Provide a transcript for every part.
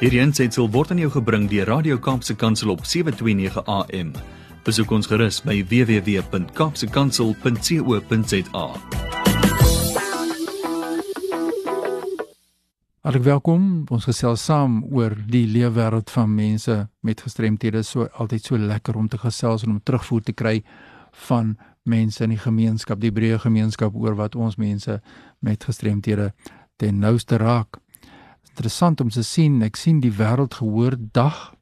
Hierdie aanseit word aan jou gebring deur Radio Kaapse Kansel op 7:29 AM. Besoek ons gerus by www.kapsekansel.co.za. Hartlik welkom. Ons gesels saam oor die leefwêreld van mense met gestremthede. So altyd so lekker om te gesels en om terugvoer te kry van mense in die gemeenskap, die breë gemeenskap oor wat ons mense met gestremthede ten nouste raak. Interessant om te sien, ek sien die wêreldgehoor dag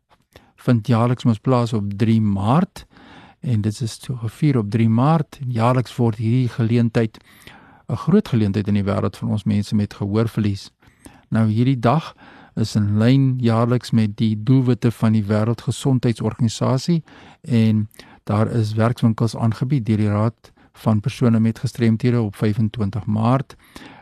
vind jaarliks mos plaas op 3 Maart en dit is so gevier op 3 Maart. Jaarliks word hierdie geleentheid 'n groot geleentheid in die wêreld van ons mense met gehoorverlies. Nou hierdie dag is in lyn jaarliks met die doelwitte van die Wêreldgesondheidsorganisasie en daar is werkswinkels aangebied deur die Raad van persone met gestremthede op 25 Maart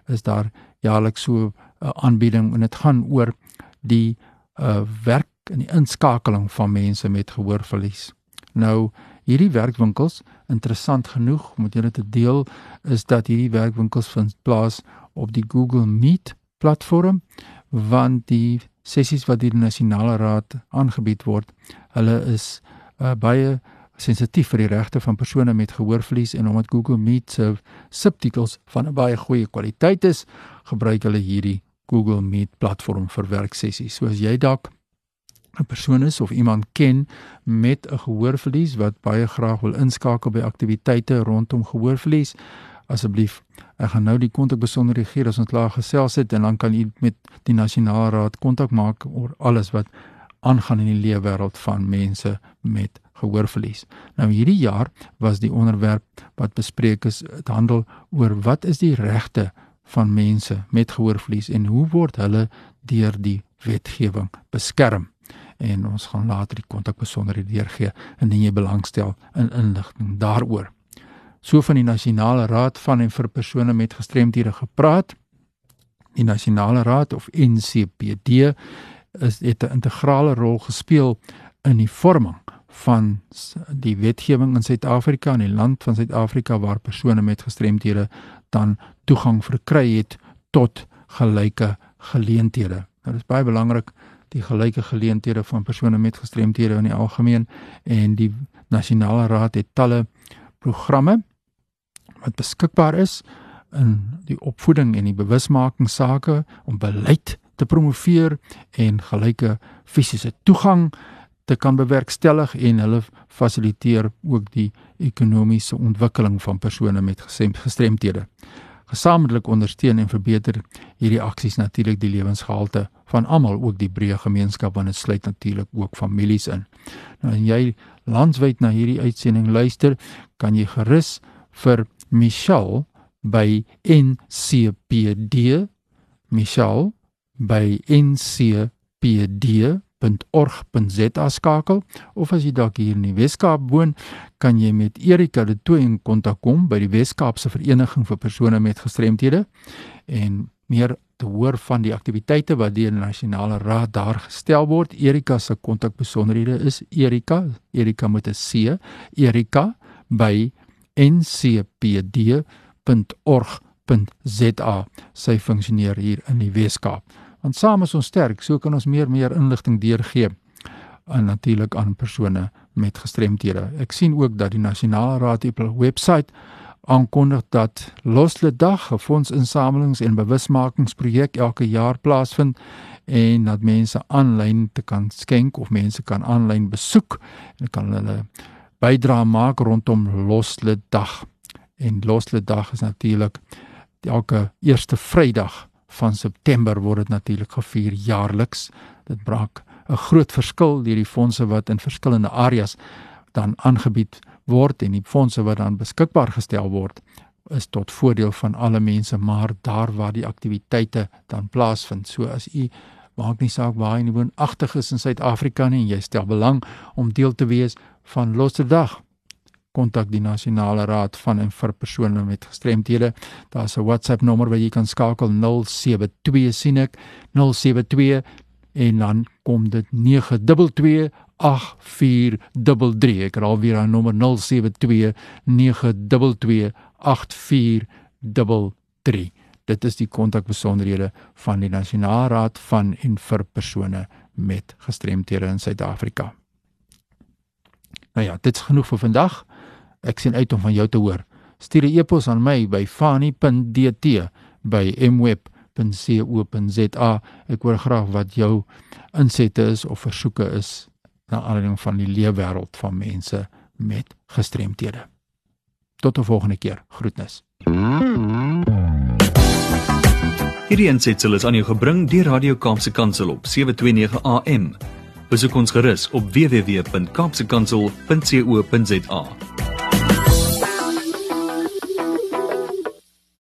is daar jaarliks so uh, aanbieding en dit gaan oor die uh, werk en die inskakeling van mense met gehoorverlies. Nou hierdie werkwinkels interessant genoeg om julle te deel is dat hierdie werkwinkels vind plaas op die Google Meet platform want die sessies wat deur die nasionale raad aangebied word, hulle is uh, baie sensitief vir die regte van persone met gehoorverlies en omdat Google Meet se subtitels van 'n baie goeie kwaliteit is, gebruik hulle hierdie Google Meet platform vir werksessies. So as jy dalk 'n persoon is of iemand ken met 'n gehoorverlies wat baie graag wil inskakel by aktiwiteite rondom gehoorverlies, asseblief, ek gaan nou die kontakbesonderhede gee as ons klaar gesels het en dan kan u met die nasionale raad kontak maak oor alles wat aangaan in die leefwêreld van mense met gehoorverlies. Nou hierdie jaar was die onderwerp wat bespreek is, dit handel oor wat is die regte van mense met gehoorverlies en hoe word hulle deur die wetgewing beskerm? En ons gaan later die kontakbesonderhede deurgee indien jy belangstel in inligting daaroor. So van die Nasionale Raad van en vir persone met gestremdhede gepraat. Die Nasionale Raad of NCPD is het 'n integrale rol gespeel in die vorming van die wetgewing in Suid-Afrika en die land van Suid-Afrika waar persone met gestremthede dan toegang verkry het tot gelyke geleenthede. Nou dit is baie belangrik die gelyke geleenthede van persone met gestremthede in die algemeen en die nasionale raad het talle programme wat beskikbaar is in die opvoeding en die bewusmaking sake om beleid te promoveer en gelyke fisiese toegang te kan bewerkstellig en hulle fasiliteer ook die ekonomiese ontwikkeling van persone met gestremthede. Gesamentlik ondersteun en verbeter hierdie aksies natuurlik die lewensgehalte van almal, ook die breë gemeenskap want dit sluit natuurlik ook families in. Nou en jy landwyd na hierdie uitsending luister, kan jy gerus vir Michelle by NCPD Michelle by ncpd.org.za skakel of as jy dalk hier in die Weskaap woon, kan jy met Erika de Tooy in kontak kom by die Weskaapse Vereniging vir persone met gestremthede en meer te hoor van die aktiwiteite wat deur die nasionale raad daar gestel word. Erika se kontakbesonderhede is Erika, Erika met 'n C, Erika by ncpd.org.za. Sy funksioneer hier in die Weskaap. Want saam is ons sterk, so kan ons meer meer inligting deurgee aan natuurlik aan persone met gestremthede. Ek sien ook dat die Nasionale Raad hul webwerf aankondig dat Losle Dag 'n fondsinsamelings- en bewusmakingsprojek elke jaar plaasvind en dat mense aanlyn te kan skenk of mense kan aanlyn besoek en kan hulle bydra maak rondom Losle Dag. En Losle Dag is natuurlik elke eerste Vrydag van September word dit natuurlik gevier jaarliks. Dit braak 'n groot verskil deur die fondse wat in verskillende areas dan aangebied word en die fondse wat dan beskikbaar gestel word is tot voordeel van alle mense maar daar waar die aktiwiteite dan plaasvind. So as u maak nie saak waar jy woon agtig is in Suid-Afrika nie en jy stel belang om deel te wees van Losse Dag kontak die nasionale raad van en vir persone met gestremthede. Daar's 'n WhatsApp nommer waar jy kan skakel 072 sien ek 072 en dan kom dit 922 8433 ek herhaal weer aan nommer 072 922 8433 dit is die kontakbesonderhede van die nasionale raad van en vir persone met gestremthede in Suid-Afrika. Nou ja, dit's genoeg vir vandag. Ek sien uit om van jou te hoor. Stuur 'n e-pos aan my by fani.dt by mweb.co.za. Ek hoor graag wat jou insette is of versoeke is na aanleiding van die leefwêreld van mense met gestremthede. Tot 'n volgende keer. Groetnis. Hierdie ensitsel is aan jou gebring deur Radio Kaapse Kansel op 729 AM. Besoek ons gerus op www.kaapsekansel.co.za.